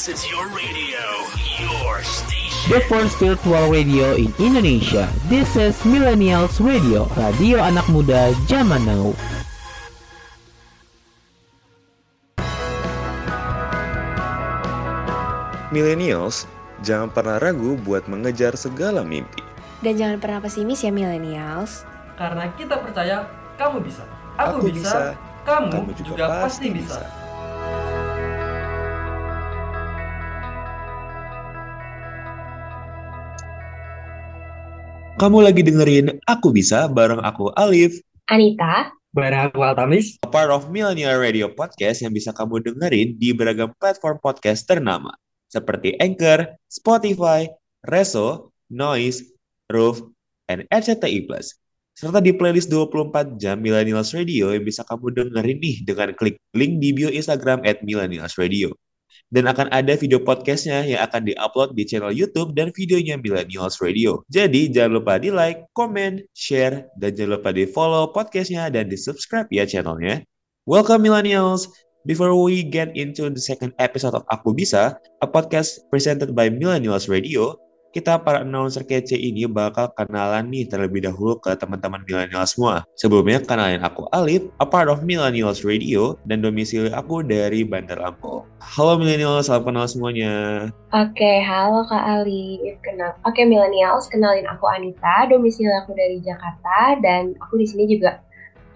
This is your radio, your station. The first virtual radio in Indonesia. This is Millennials Radio, radio anak muda zaman now. Millennials, jangan pernah ragu buat mengejar segala mimpi. Dan jangan pernah pesimis ya millennials. Karena kita percaya kamu bisa. Aku, bisa, kamu, juga, pasti bisa. Kamu lagi dengerin Aku Bisa bareng aku Alif, Anita, Barang aku Altamis. a part of Millennial Radio Podcast yang bisa kamu dengerin di beragam platform podcast ternama seperti Anchor, Spotify, Reso, Noise, Roof, and RCTI Plus. Serta di playlist 24 jam Millennials Radio yang bisa kamu dengerin nih dengan klik link di bio Instagram at Millennials Radio. Dan akan ada video podcastnya yang akan diupload di channel YouTube dan videonya Millennials Radio. Jadi jangan lupa di like, comment, share, dan jangan lupa di follow podcastnya dan di subscribe ya channelnya. Welcome Millennials! Before we get into the second episode of Aku Bisa, a podcast presented by Millennials Radio, kita para announcer kece ini bakal kenalan nih terlebih dahulu ke teman-teman milenial semua. Sebelumnya kenalin aku Alif, a part of Millennials Radio, dan domisili aku dari Bandar Lampung. Halo milenial, salam kenal semuanya. Oke, halo Kak Ali. Kenal. Oke, millennials, kenalin aku Anita, domisili aku dari Jakarta dan aku di sini juga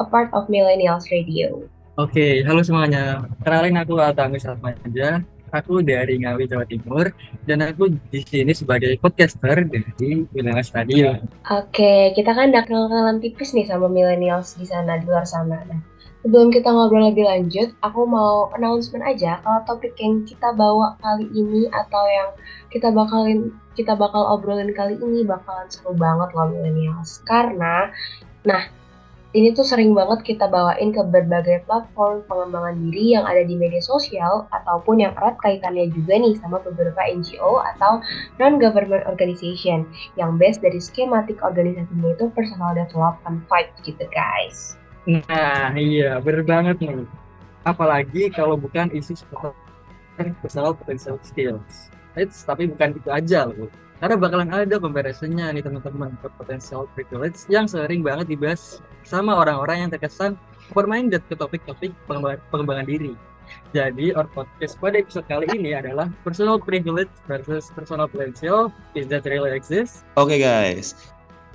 a part of Millennials Radio. Oke, halo semuanya. Kenalin aku Altamis Atmaja. Aku dari Ngawi, Jawa Timur. Dan aku di sini sebagai podcaster dari Millennials Radio. Oke, kita kan udah kenal-kenalan tipis nih sama millennials di sana, di luar sana. Nah, sebelum kita ngobrol lebih lanjut, aku mau announcement aja kalau topik yang kita bawa kali ini atau yang kita bakalin kita bakal obrolin kali ini bakalan seru banget loh millennials. Karena, nah ini tuh sering banget kita bawain ke berbagai platform pengembangan diri yang ada di media sosial ataupun yang erat kaitannya juga nih sama beberapa NGO atau non-government organization yang based dari skematik organisasinya itu personal development vibe gitu guys. Nah, iya, bener banget nih. Apalagi kalau bukan isu seputar personal potential skills. It's, tapi bukan itu aja loh. Karena bakalan ada comparisonnya nih teman-teman ke potential privilege yang sering banget dibahas sama orang-orang yang terkesan open-minded ke topik-topik pengembangan, diri. Jadi, our podcast pada episode kali ini adalah personal privilege versus personal potential. Is that really exist? Oke guys,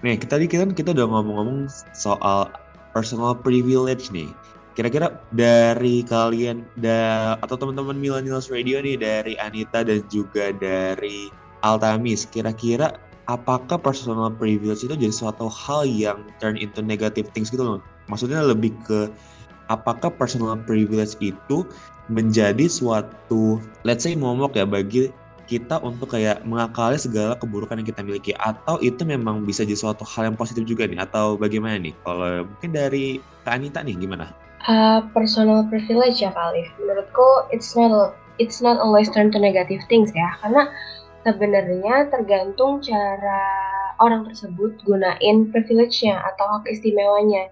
nih kita tadi kan kita udah ngomong-ngomong soal personal privilege nih. Kira-kira dari kalian da, atau teman-teman Millennials Radio nih dari Anita dan juga dari Altamis, kira-kira apakah personal privilege itu jadi suatu hal yang turn into negative things gitu loh? Maksudnya lebih ke apakah personal privilege itu menjadi suatu let's say momok ya bagi kita untuk kayak mengakali segala keburukan yang kita miliki atau itu memang bisa jadi suatu hal yang positif juga nih atau bagaimana nih kalau mungkin dari Kak Anita nih gimana? Uh, personal privilege ya Kak Alif. Menurutku it's not it's not always turn to negative things ya karena sebenarnya tergantung cara orang tersebut gunain privilege-nya atau hak istimewanya.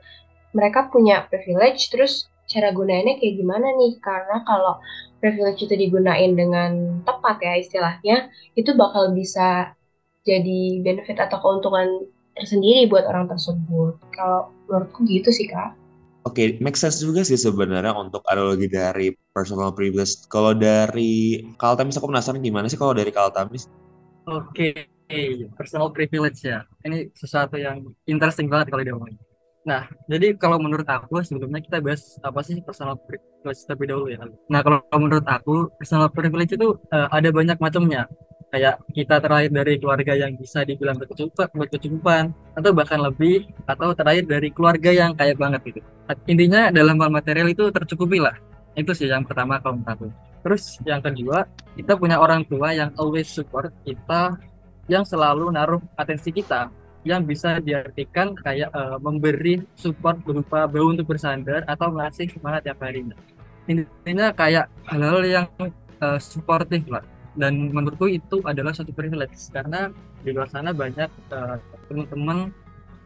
Mereka punya privilege, terus cara gunainnya kayak gimana nih? Karena kalau privilege itu digunain dengan tepat ya istilahnya, itu bakal bisa jadi benefit atau keuntungan tersendiri buat orang tersebut. Kalau menurutku gitu sih kak. Oke, make sense juga sih sebenarnya untuk analogi dari personal privilege. Kalau dari Kaltamis aku penasaran gimana sih kalau dari Kaltamis? Oke, personal privilege ya. Ini sesuatu yang interesting banget kalau diomongin. Nah, jadi kalau menurut aku sebelumnya kita bahas apa sih personal privilege terlebih dahulu ya. Nah, kalau menurut aku personal privilege itu uh, ada banyak macamnya. Kayak kita terlahir dari keluarga yang bisa dibilang berkecukupan, berkecukupan, atau bahkan lebih, atau terlahir dari keluarga yang kaya banget gitu. Intinya dalam hal material itu tercukupi lah. Itu sih yang pertama kalau menurut aku. Terus yang kedua, kita punya orang tua yang always support kita, yang selalu naruh atensi kita yang bisa diartikan kayak uh, memberi support berupa bau untuk bersandar atau ngasih semangat tiap harinya. Intinya kayak hal-hal yang uh, suportif lah. Dan menurutku itu adalah satu privilege karena di luar sana banyak uh, teman-teman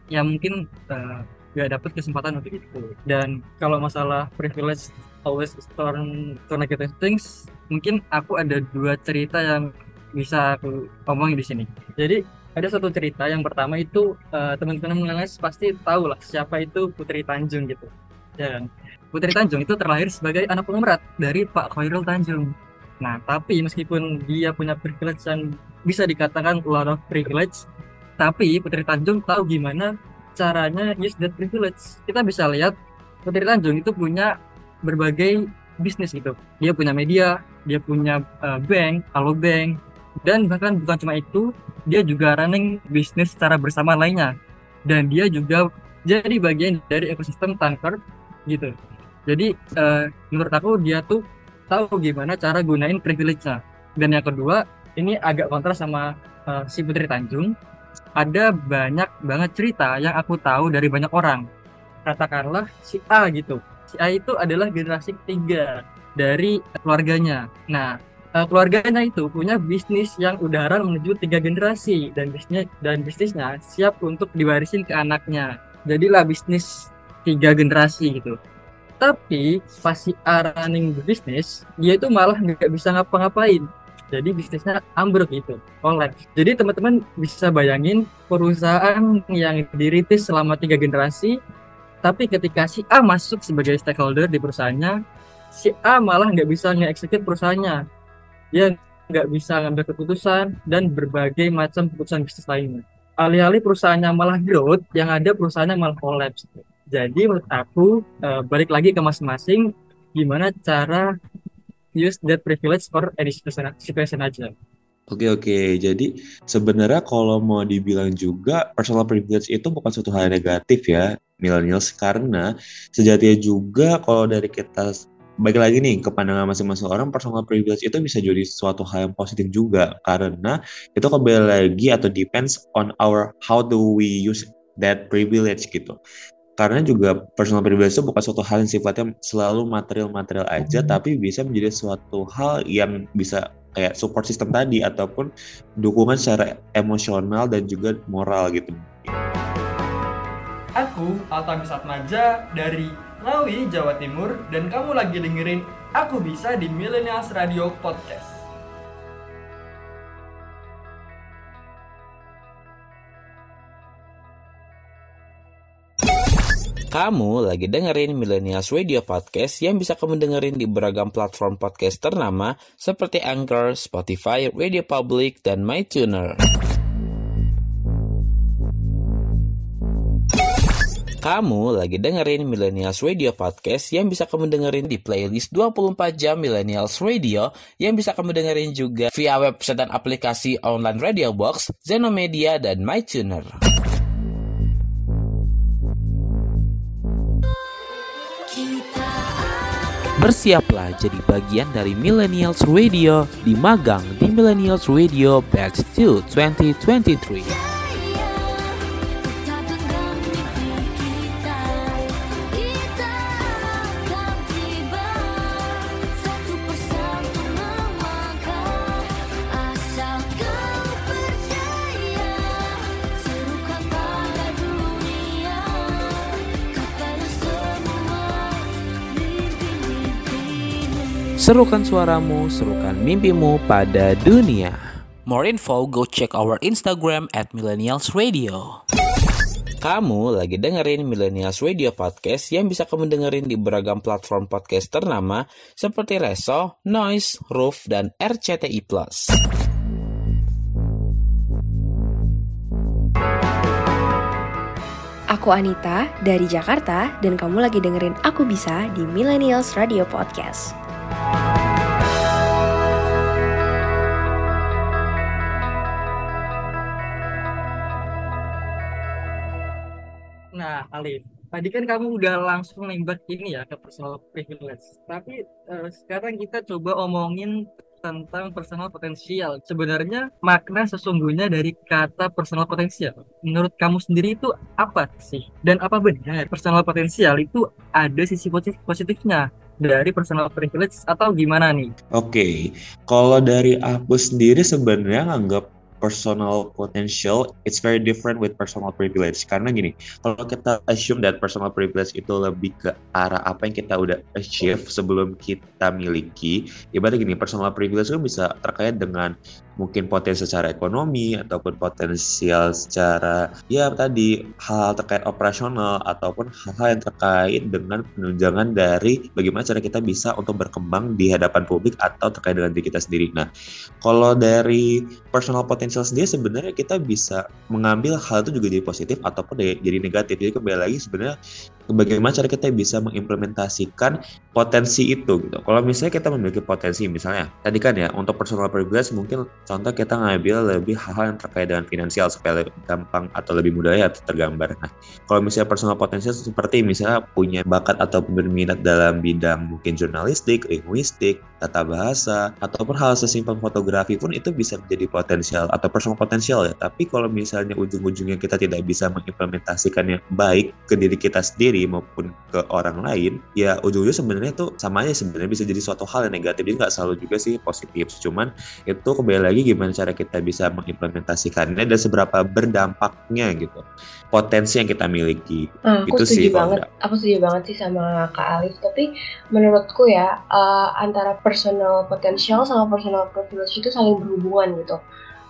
yang mungkin uh, nggak dapet kesempatan untuk itu. Dan kalau masalah privilege always turn to negative things mungkin aku ada dua cerita yang bisa aku omongin di sini. Jadi ada satu cerita yang pertama itu uh, teman-teman milenials pasti tahu lah siapa itu Putri Tanjung gitu. Dan Putri Tanjung itu terlahir sebagai anak pemerat dari Pak Khairul Tanjung Nah, tapi meskipun dia punya privilege yang bisa dikatakan lot of privilege, tapi Putri Tanjung tahu gimana caranya use that privilege. Kita bisa lihat Putri Tanjung itu punya berbagai bisnis gitu. Dia punya media, dia punya uh, bank, Halo Bank, dan bahkan bukan cuma itu, dia juga running bisnis secara bersama lainnya. Dan dia juga jadi bagian dari ekosistem tanker gitu. Jadi uh, menurut aku dia tuh tahu gimana cara gunain privilege-nya. Dan yang kedua, ini agak kontra sama uh, si Putri Tanjung. Ada banyak banget cerita yang aku tahu dari banyak orang. Katakanlah si A gitu. Si A itu adalah generasi ketiga dari keluarganya. Nah, uh, keluarganya itu punya bisnis yang udaran menuju tiga generasi dan bisnisnya dan bisnisnya siap untuk diwarisin ke anaknya. Jadilah bisnis tiga generasi gitu tapi pas si A running bisnis dia itu malah nggak bisa ngapa-ngapain. Jadi bisnisnya ambruk gitu oleh jadi teman-teman bisa bayangin perusahaan yang diritis selama tiga generasi tapi ketika si A masuk sebagai stakeholder di perusahaannya si A malah nggak bisa nge-execute perusahaannya. Dia nggak bisa ngambil keputusan dan berbagai macam keputusan bisnis lainnya. Alih-alih perusahaannya malah growth yang ada perusahaannya malah collapse jadi menurut aku uh, balik lagi ke masing-masing gimana cara use that privilege for any situation, situation aja. Oke oke, jadi sebenarnya kalau mau dibilang juga personal privilege itu bukan suatu hal negatif ya millennials. Karena sejatinya juga kalau dari kita baik lagi nih ke pandangan masing-masing orang personal privilege itu bisa jadi suatu hal yang positif juga. Karena itu kembali lagi atau depends on our how do we use that privilege gitu karena juga personal privilege itu bukan suatu hal yang sifatnya selalu material-material aja, hmm. tapi bisa menjadi suatu hal yang bisa kayak support system tadi ataupun dukungan secara emosional dan juga moral gitu. Aku Alta Maja dari Ngawi, Jawa Timur dan kamu lagi dengerin Aku Bisa di Millennials Radio Podcast. Kamu lagi dengerin Millennials Radio Podcast yang bisa kamu dengerin di beragam platform podcast ternama seperti Anchor, Spotify, Radio Public, dan MyTuner. Kamu lagi dengerin Millennials Radio Podcast yang bisa kamu dengerin di playlist 24 jam Millennials Radio yang bisa kamu dengerin juga via website dan aplikasi online Radio Box, Zenomedia, dan MyTuner. Bersiaplah jadi bagian dari Millennials Radio di magang di Millennials Radio 2 2023. Serukan suaramu, serukan mimpimu pada dunia. More info, go check our Instagram at Millennials Radio. Kamu lagi dengerin Millennials Radio Podcast yang bisa kamu dengerin di beragam platform podcast ternama seperti Reso, Noise, Roof, dan RCTI+. Aku Anita dari Jakarta dan kamu lagi dengerin Aku Bisa di Millennials Radio Podcast. Alif, tadi kan kamu udah langsung nembak ini ya ke personal privilege. Tapi uh, sekarang kita coba omongin tentang personal potensial. Sebenarnya makna sesungguhnya dari kata personal potensial. Menurut kamu sendiri itu apa sih? Dan apa benar personal potensial itu ada sisi positif positifnya dari personal privilege atau gimana nih? Oke, okay. kalau dari aku sendiri sebenarnya nganggap personal potential it's very different with personal privilege. Karena gini kalau kita assume that personal privilege itu lebih ke arah apa yang kita udah achieve sebelum kita miliki ibaratnya gini personal privilege itu bisa terkait dengan mungkin potensi secara ekonomi ataupun potensial secara ya tadi hal terkait operasional ataupun hal-hal yang terkait dengan penunjangan dari bagaimana cara kita bisa untuk berkembang di hadapan publik atau terkait dengan diri kita sendiri. Nah, kalau dari personal potential sendiri sebenarnya kita bisa mengambil hal itu juga jadi positif ataupun jadi negatif. Jadi kembali lagi sebenarnya bagaimana cara kita bisa mengimplementasikan potensi itu gitu. Kalau misalnya kita memiliki potensi misalnya tadi kan ya untuk personal privilege mungkin contoh kita ngambil lebih hal-hal yang terkait dengan finansial supaya lebih gampang atau lebih mudah ya tergambar. Nah, kalau misalnya personal potensial seperti misalnya punya bakat atau berminat dalam bidang mungkin jurnalistik, linguistik, tata bahasa, ataupun hal sesimpel fotografi pun itu bisa menjadi potensial atau personal potensial ya. Tapi kalau misalnya ujung-ujungnya kita tidak bisa mengimplementasikannya baik ke diri kita sendiri maupun ke orang lain, ya ujung-ujungnya sebenarnya itu sama aja sebenarnya bisa jadi suatu hal yang negatif. Jadi nggak selalu juga sih positif. Cuman itu kembali lagi gimana cara kita bisa mengimplementasikannya dan seberapa berdampaknya gitu potensi yang kita miliki. Aku itu setuju sih banget. Aku setuju banget sih sama Kak Alif. Tapi menurutku ya uh, antara personal potential sama personal privilege itu saling berhubungan gitu.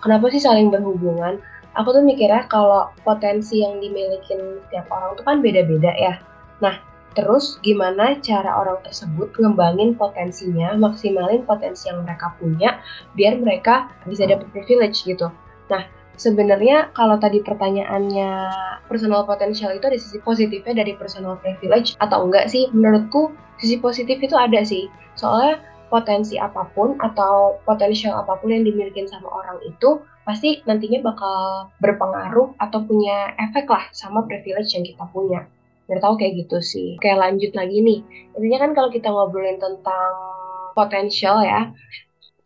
Kenapa sih saling berhubungan? Aku tuh mikirnya kalau potensi yang dimiliki setiap orang itu kan beda-beda ya. Nah, Terus gimana cara orang tersebut ngembangin potensinya, maksimalin potensi yang mereka punya biar mereka bisa dapat privilege gitu. Nah, sebenarnya kalau tadi pertanyaannya personal potential itu ada sisi positifnya dari personal privilege atau enggak sih? Menurutku sisi positif itu ada sih. Soalnya potensi apa pun atau potensial apa pun yang dimiliki sama orang itu pasti nantinya bakal berpengaruh atau punya efek lah sama privilege yang kita punya biar tahu kayak gitu sih. Kayak lanjut lagi nih. Intinya kan kalau kita ngobrolin tentang potensial ya,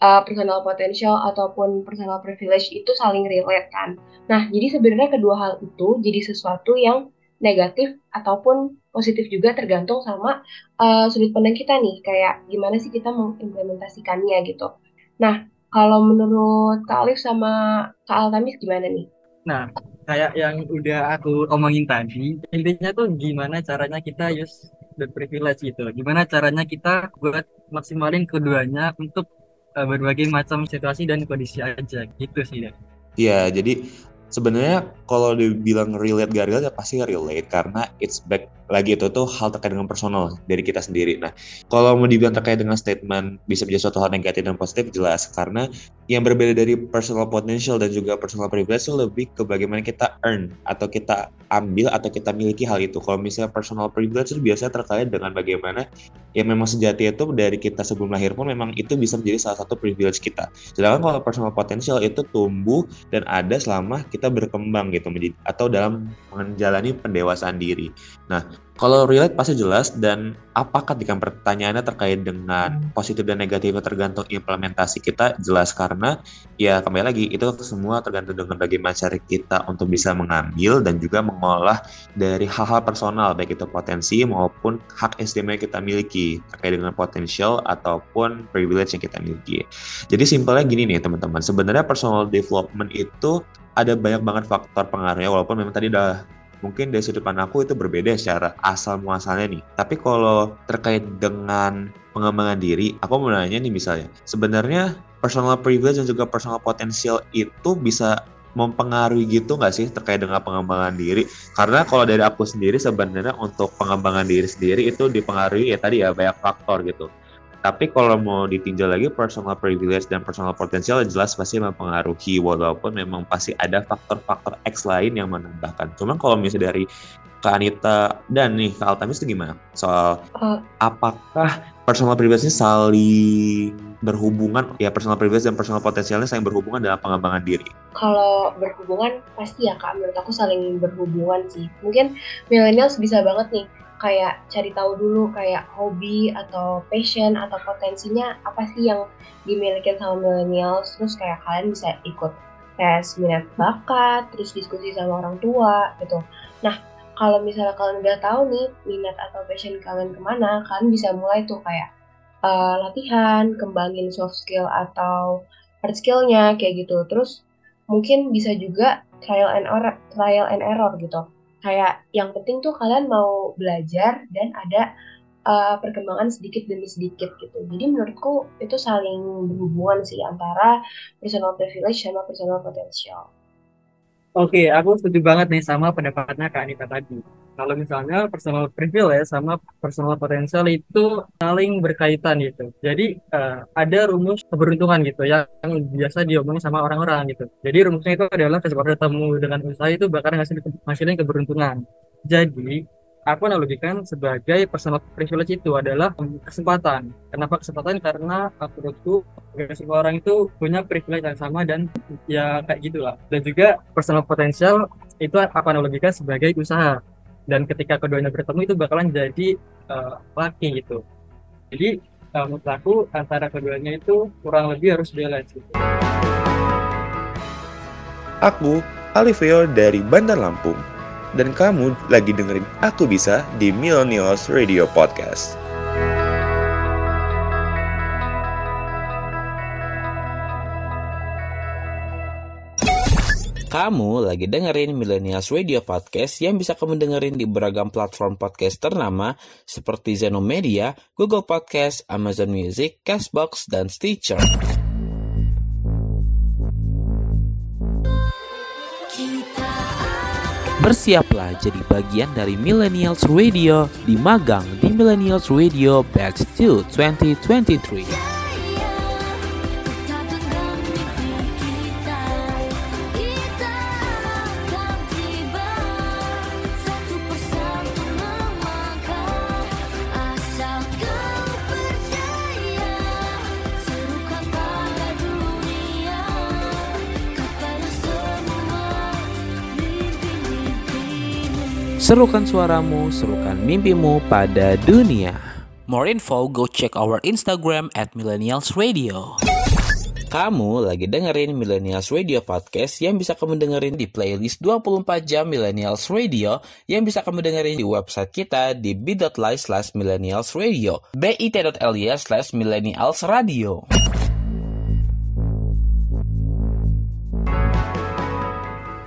uh, personal potential ataupun personal privilege itu saling relate kan. Nah, jadi sebenarnya kedua hal itu jadi sesuatu yang negatif ataupun positif juga tergantung sama uh, sudut pandang kita nih, kayak gimana sih kita mengimplementasikannya gitu. Nah, kalau menurut Kak Alif sama Kak Altamis gimana nih? Nah, kayak yang udah aku omongin tadi, intinya tuh gimana caranya kita use the privilege gitu. Gimana caranya kita buat maksimalin keduanya untuk uh, berbagai macam situasi dan kondisi aja gitu sih. Iya, jadi sebenarnya kalau dibilang relate gak relate ya pasti relate karena it's back lagi itu tuh hal terkait dengan personal dari kita sendiri. Nah, kalau mau dibilang terkait dengan statement bisa menjadi suatu hal negatif dan positif jelas karena yang berbeda dari personal potential dan juga personal privilege itu lebih ke bagaimana kita earn atau kita ambil atau kita miliki hal itu. Kalau misalnya personal privilege itu biasanya terkait dengan bagaimana ya memang sejati itu dari kita sebelum lahir pun memang itu bisa menjadi salah satu privilege kita. Sedangkan kalau personal potential itu tumbuh dan ada selama kita berkembang gitu atau dalam menjalani pendewasaan diri. Nah, kalau relate pasti jelas dan apakah ketika pertanyaannya terkait dengan hmm. positif dan negatifnya tergantung implementasi kita jelas karena ya kembali lagi itu semua tergantung dengan bagaimana cara kita untuk bisa mengambil dan juga mengolah dari hal-hal personal baik itu potensi maupun hak istimewa yang kita miliki terkait dengan potensial ataupun privilege yang kita miliki. Jadi simpelnya gini nih teman-teman, sebenarnya personal development itu ada banyak banget faktor pengaruhnya walaupun memang tadi udah mungkin dari sudut pandang aku itu berbeda secara asal muasalnya nih. Tapi kalau terkait dengan pengembangan diri, aku mau nanya nih misalnya, sebenarnya personal privilege dan juga personal potential itu bisa mempengaruhi gitu nggak sih terkait dengan pengembangan diri? Karena kalau dari aku sendiri sebenarnya untuk pengembangan diri sendiri itu dipengaruhi ya tadi ya banyak faktor gitu. Tapi kalau mau ditinjau lagi personal privilege dan personal potential jelas pasti mempengaruhi walaupun memang pasti ada faktor-faktor X lain yang menambahkan. Cuman kalau misalnya dari Kak Anita dan nih Kak Altamis itu gimana? Soal uh, apakah personal privilege ini saling berhubungan ya personal privilege dan personal potensialnya saling berhubungan dalam pengembangan diri? Kalau berhubungan pasti ya Kak menurut aku saling berhubungan sih. Mungkin millennials bisa banget nih kayak cari tahu dulu kayak hobi atau passion atau potensinya apa sih yang dimiliki sama millennials. Terus kayak kalian bisa ikut tes minat bakat terus diskusi sama orang tua gitu. Nah kalau misalnya kalian udah tahu nih minat atau passion kalian ke mana kalian bisa mulai tuh kayak uh, latihan kembangin soft skill atau hard skillnya kayak gitu. Terus mungkin bisa juga trial and error, trial and error gitu. Kayak yang penting tuh kalian mau belajar dan ada uh, perkembangan sedikit demi sedikit gitu. Jadi menurutku itu saling berhubungan sih antara personal privilege sama personal potential. Oke, aku setuju banget nih sama pendapatnya Kak Anita tadi. Kalau misalnya personal privilege sama personal potential itu saling berkaitan gitu. Jadi uh, ada rumus keberuntungan gitu yang, yang biasa diomongin sama orang-orang gitu. Jadi rumusnya itu adalah kesempatan ketemu dengan usaha itu bakal ngasih ngasilin keberuntungan. Jadi aku analogikan sebagai personal privilege itu adalah kesempatan. Kenapa kesempatan? Karena menurutku semua orang itu punya privilege yang sama dan ya kayak gitulah. Dan juga personal potential itu aku analogikan sebagai usaha. Dan ketika keduanya bertemu itu bakalan jadi uh, laki gitu. Jadi uh, menurut aku antara keduanya itu kurang lebih harus balance gitu. Aku Alivio dari Bandar Lampung dan kamu lagi dengerin Aku Bisa di Millennials Radio Podcast. Kamu lagi dengerin Millennials Radio Podcast yang bisa kamu dengerin di beragam platform podcast ternama seperti Zenomedia, Google Podcast, Amazon Music, Castbox, dan Stitcher. Bersiaplah jadi bagian dari Millennials Radio di magang di Millennials Radio Batch 2 2023. Serukan suaramu, serukan mimpimu pada dunia. More info, go check our Instagram at Millennials Radio. Kamu lagi dengerin Millennials Radio Podcast yang bisa kamu dengerin di playlist 24 jam Millennials Radio yang bisa kamu dengerin di website kita di bit.ly slash millennials radio bit.ly slash millennials radio.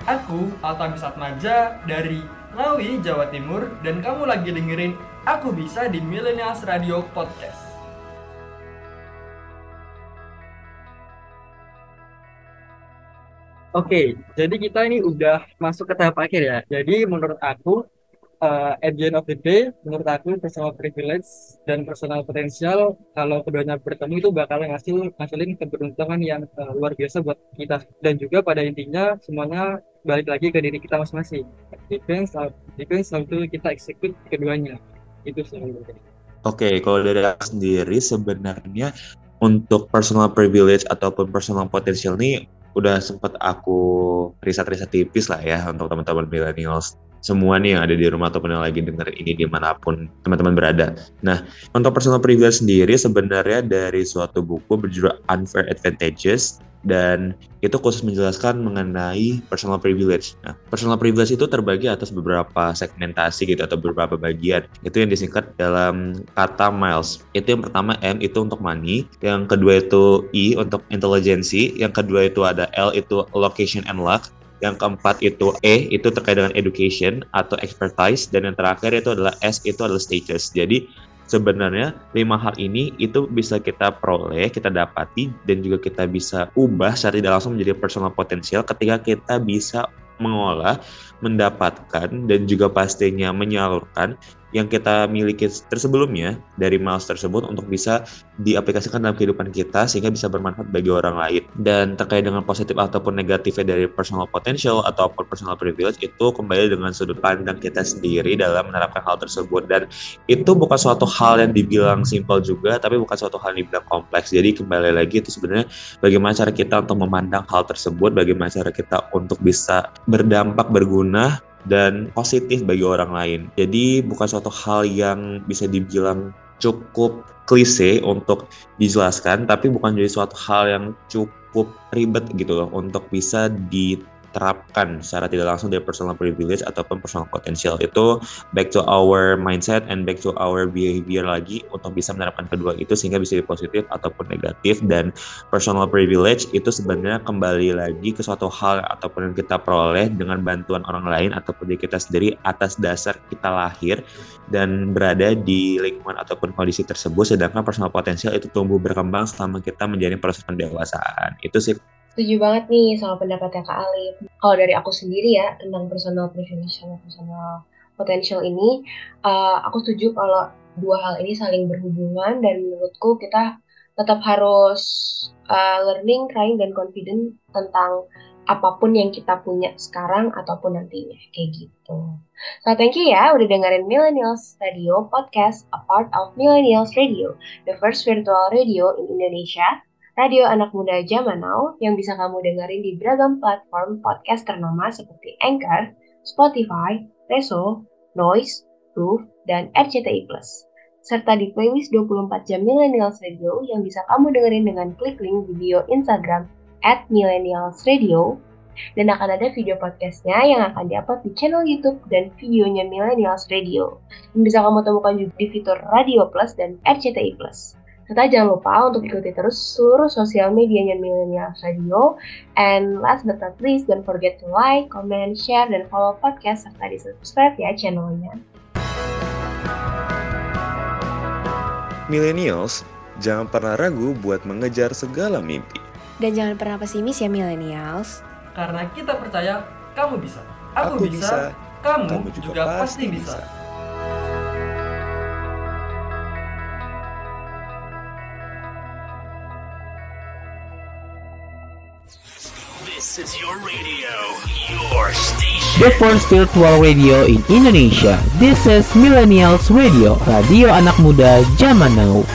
Aku Alta Maja dari Ngawi, Jawa Timur, dan kamu lagi dengerin Aku Bisa di Millennials Radio Podcast. Oke, jadi kita ini udah masuk ke tahap akhir ya. Jadi menurut aku, uh, at the end of the day, menurut aku personal privilege dan personal potential kalau keduanya bertemu itu bakal ngasih ngasilin keberuntungan yang uh, luar biasa buat kita. Dan juga pada intinya semuanya balik lagi ke diri kita masing-masing. Depends how, depends how to kita execute keduanya. Itu selalu. Oke, okay, kalau dari aku sendiri sebenarnya untuk personal privilege ataupun personal potential ini udah sempat aku riset-riset tipis lah ya untuk teman-teman millennials semua nih yang ada di rumah ataupun yang lagi denger ini di mana pun teman-teman berada. Nah, untuk personal privilege sendiri sebenarnya dari suatu buku berjudul Unfair Advantages dan itu khusus menjelaskan mengenai personal privilege. Nah, personal privilege itu terbagi atas beberapa segmentasi gitu atau beberapa bagian. Itu yang disingkat dalam kata miles. Itu yang pertama M itu untuk money, yang kedua itu I untuk intelligency, yang kedua itu ada L itu location and luck, yang keempat itu E itu terkait dengan education atau expertise dan yang terakhir itu adalah S itu adalah status. Jadi sebenarnya lima hal ini itu bisa kita peroleh, kita dapati dan juga kita bisa ubah secara tidak langsung menjadi personal potensial ketika kita bisa mengolah, mendapatkan dan juga pastinya menyalurkan yang kita miliki tersebelumnya dari miles tersebut untuk bisa diaplikasikan dalam kehidupan kita sehingga bisa bermanfaat bagi orang lain. Dan terkait dengan positif ataupun negatifnya dari personal potential ataupun personal privilege itu kembali dengan sudut pandang kita sendiri dalam menerapkan hal tersebut dan itu bukan suatu hal yang dibilang simpel juga tapi bukan suatu hal yang dibilang kompleks. Jadi kembali lagi itu sebenarnya bagaimana cara kita untuk memandang hal tersebut, bagaimana cara kita untuk bisa berdampak berguna dan positif bagi orang lain. Jadi bukan suatu hal yang bisa dibilang cukup klise untuk dijelaskan, tapi bukan jadi suatu hal yang cukup ribet gitu loh untuk bisa di terapkan secara tidak langsung dari personal privilege ataupun personal potential. Itu back to our mindset and back to our behavior lagi untuk bisa menerapkan kedua itu sehingga bisa positif ataupun negatif. Dan personal privilege itu sebenarnya kembali lagi ke suatu hal ataupun yang kita peroleh dengan bantuan orang lain ataupun diri kita sendiri atas dasar kita lahir dan berada di lingkungan ataupun kondisi tersebut. Sedangkan personal potensial itu tumbuh berkembang selama kita menjadi proses pendewasaan. Itu sih Setuju banget nih sama pendapatnya Kak Alif. Kalau dari aku sendiri ya tentang personal privilege personal potential ini, uh, aku setuju kalau dua hal ini saling berhubungan dan menurutku kita tetap harus uh, learning, trying, dan confident tentang apa pun yang kita punya sekarang ataupun nantinya kayak gitu. So thank you ya udah dengerin Millennials Radio Podcast, a part of Millennials Radio, the first virtual radio in Indonesia radio anak muda zaman now yang bisa kamu dengerin di beragam platform podcast ternama seperti Anchor, Spotify, Reso, Noise, Roof, dan RCTI+. Serta di playlist 24 jam Millennials Radio yang bisa kamu dengerin dengan klik link video Instagram at Millennials Radio dan akan ada video podcastnya yang akan diupload di channel YouTube dan videonya Millennials Radio yang bisa kamu temukan juga di fitur Radio Plus dan RCTI Plus. Serta jangan lupa untuk ikuti terus seluruh sosial medianya Millennial Radio. And last but not least, don't forget to like, comment, share, dan follow podcast serta di subscribe ya channelnya. Millennials, jangan pernah ragu buat mengejar segala mimpi. Dan jangan pernah pesimis ya Millennials. Karena kita percaya kamu bisa. Aku, Aku bisa, bisa, kamu, kamu juga, juga pasti bisa. bisa. The first virtual radio in Indonesia. This is Millennials Radio, radio anak muda zaman now.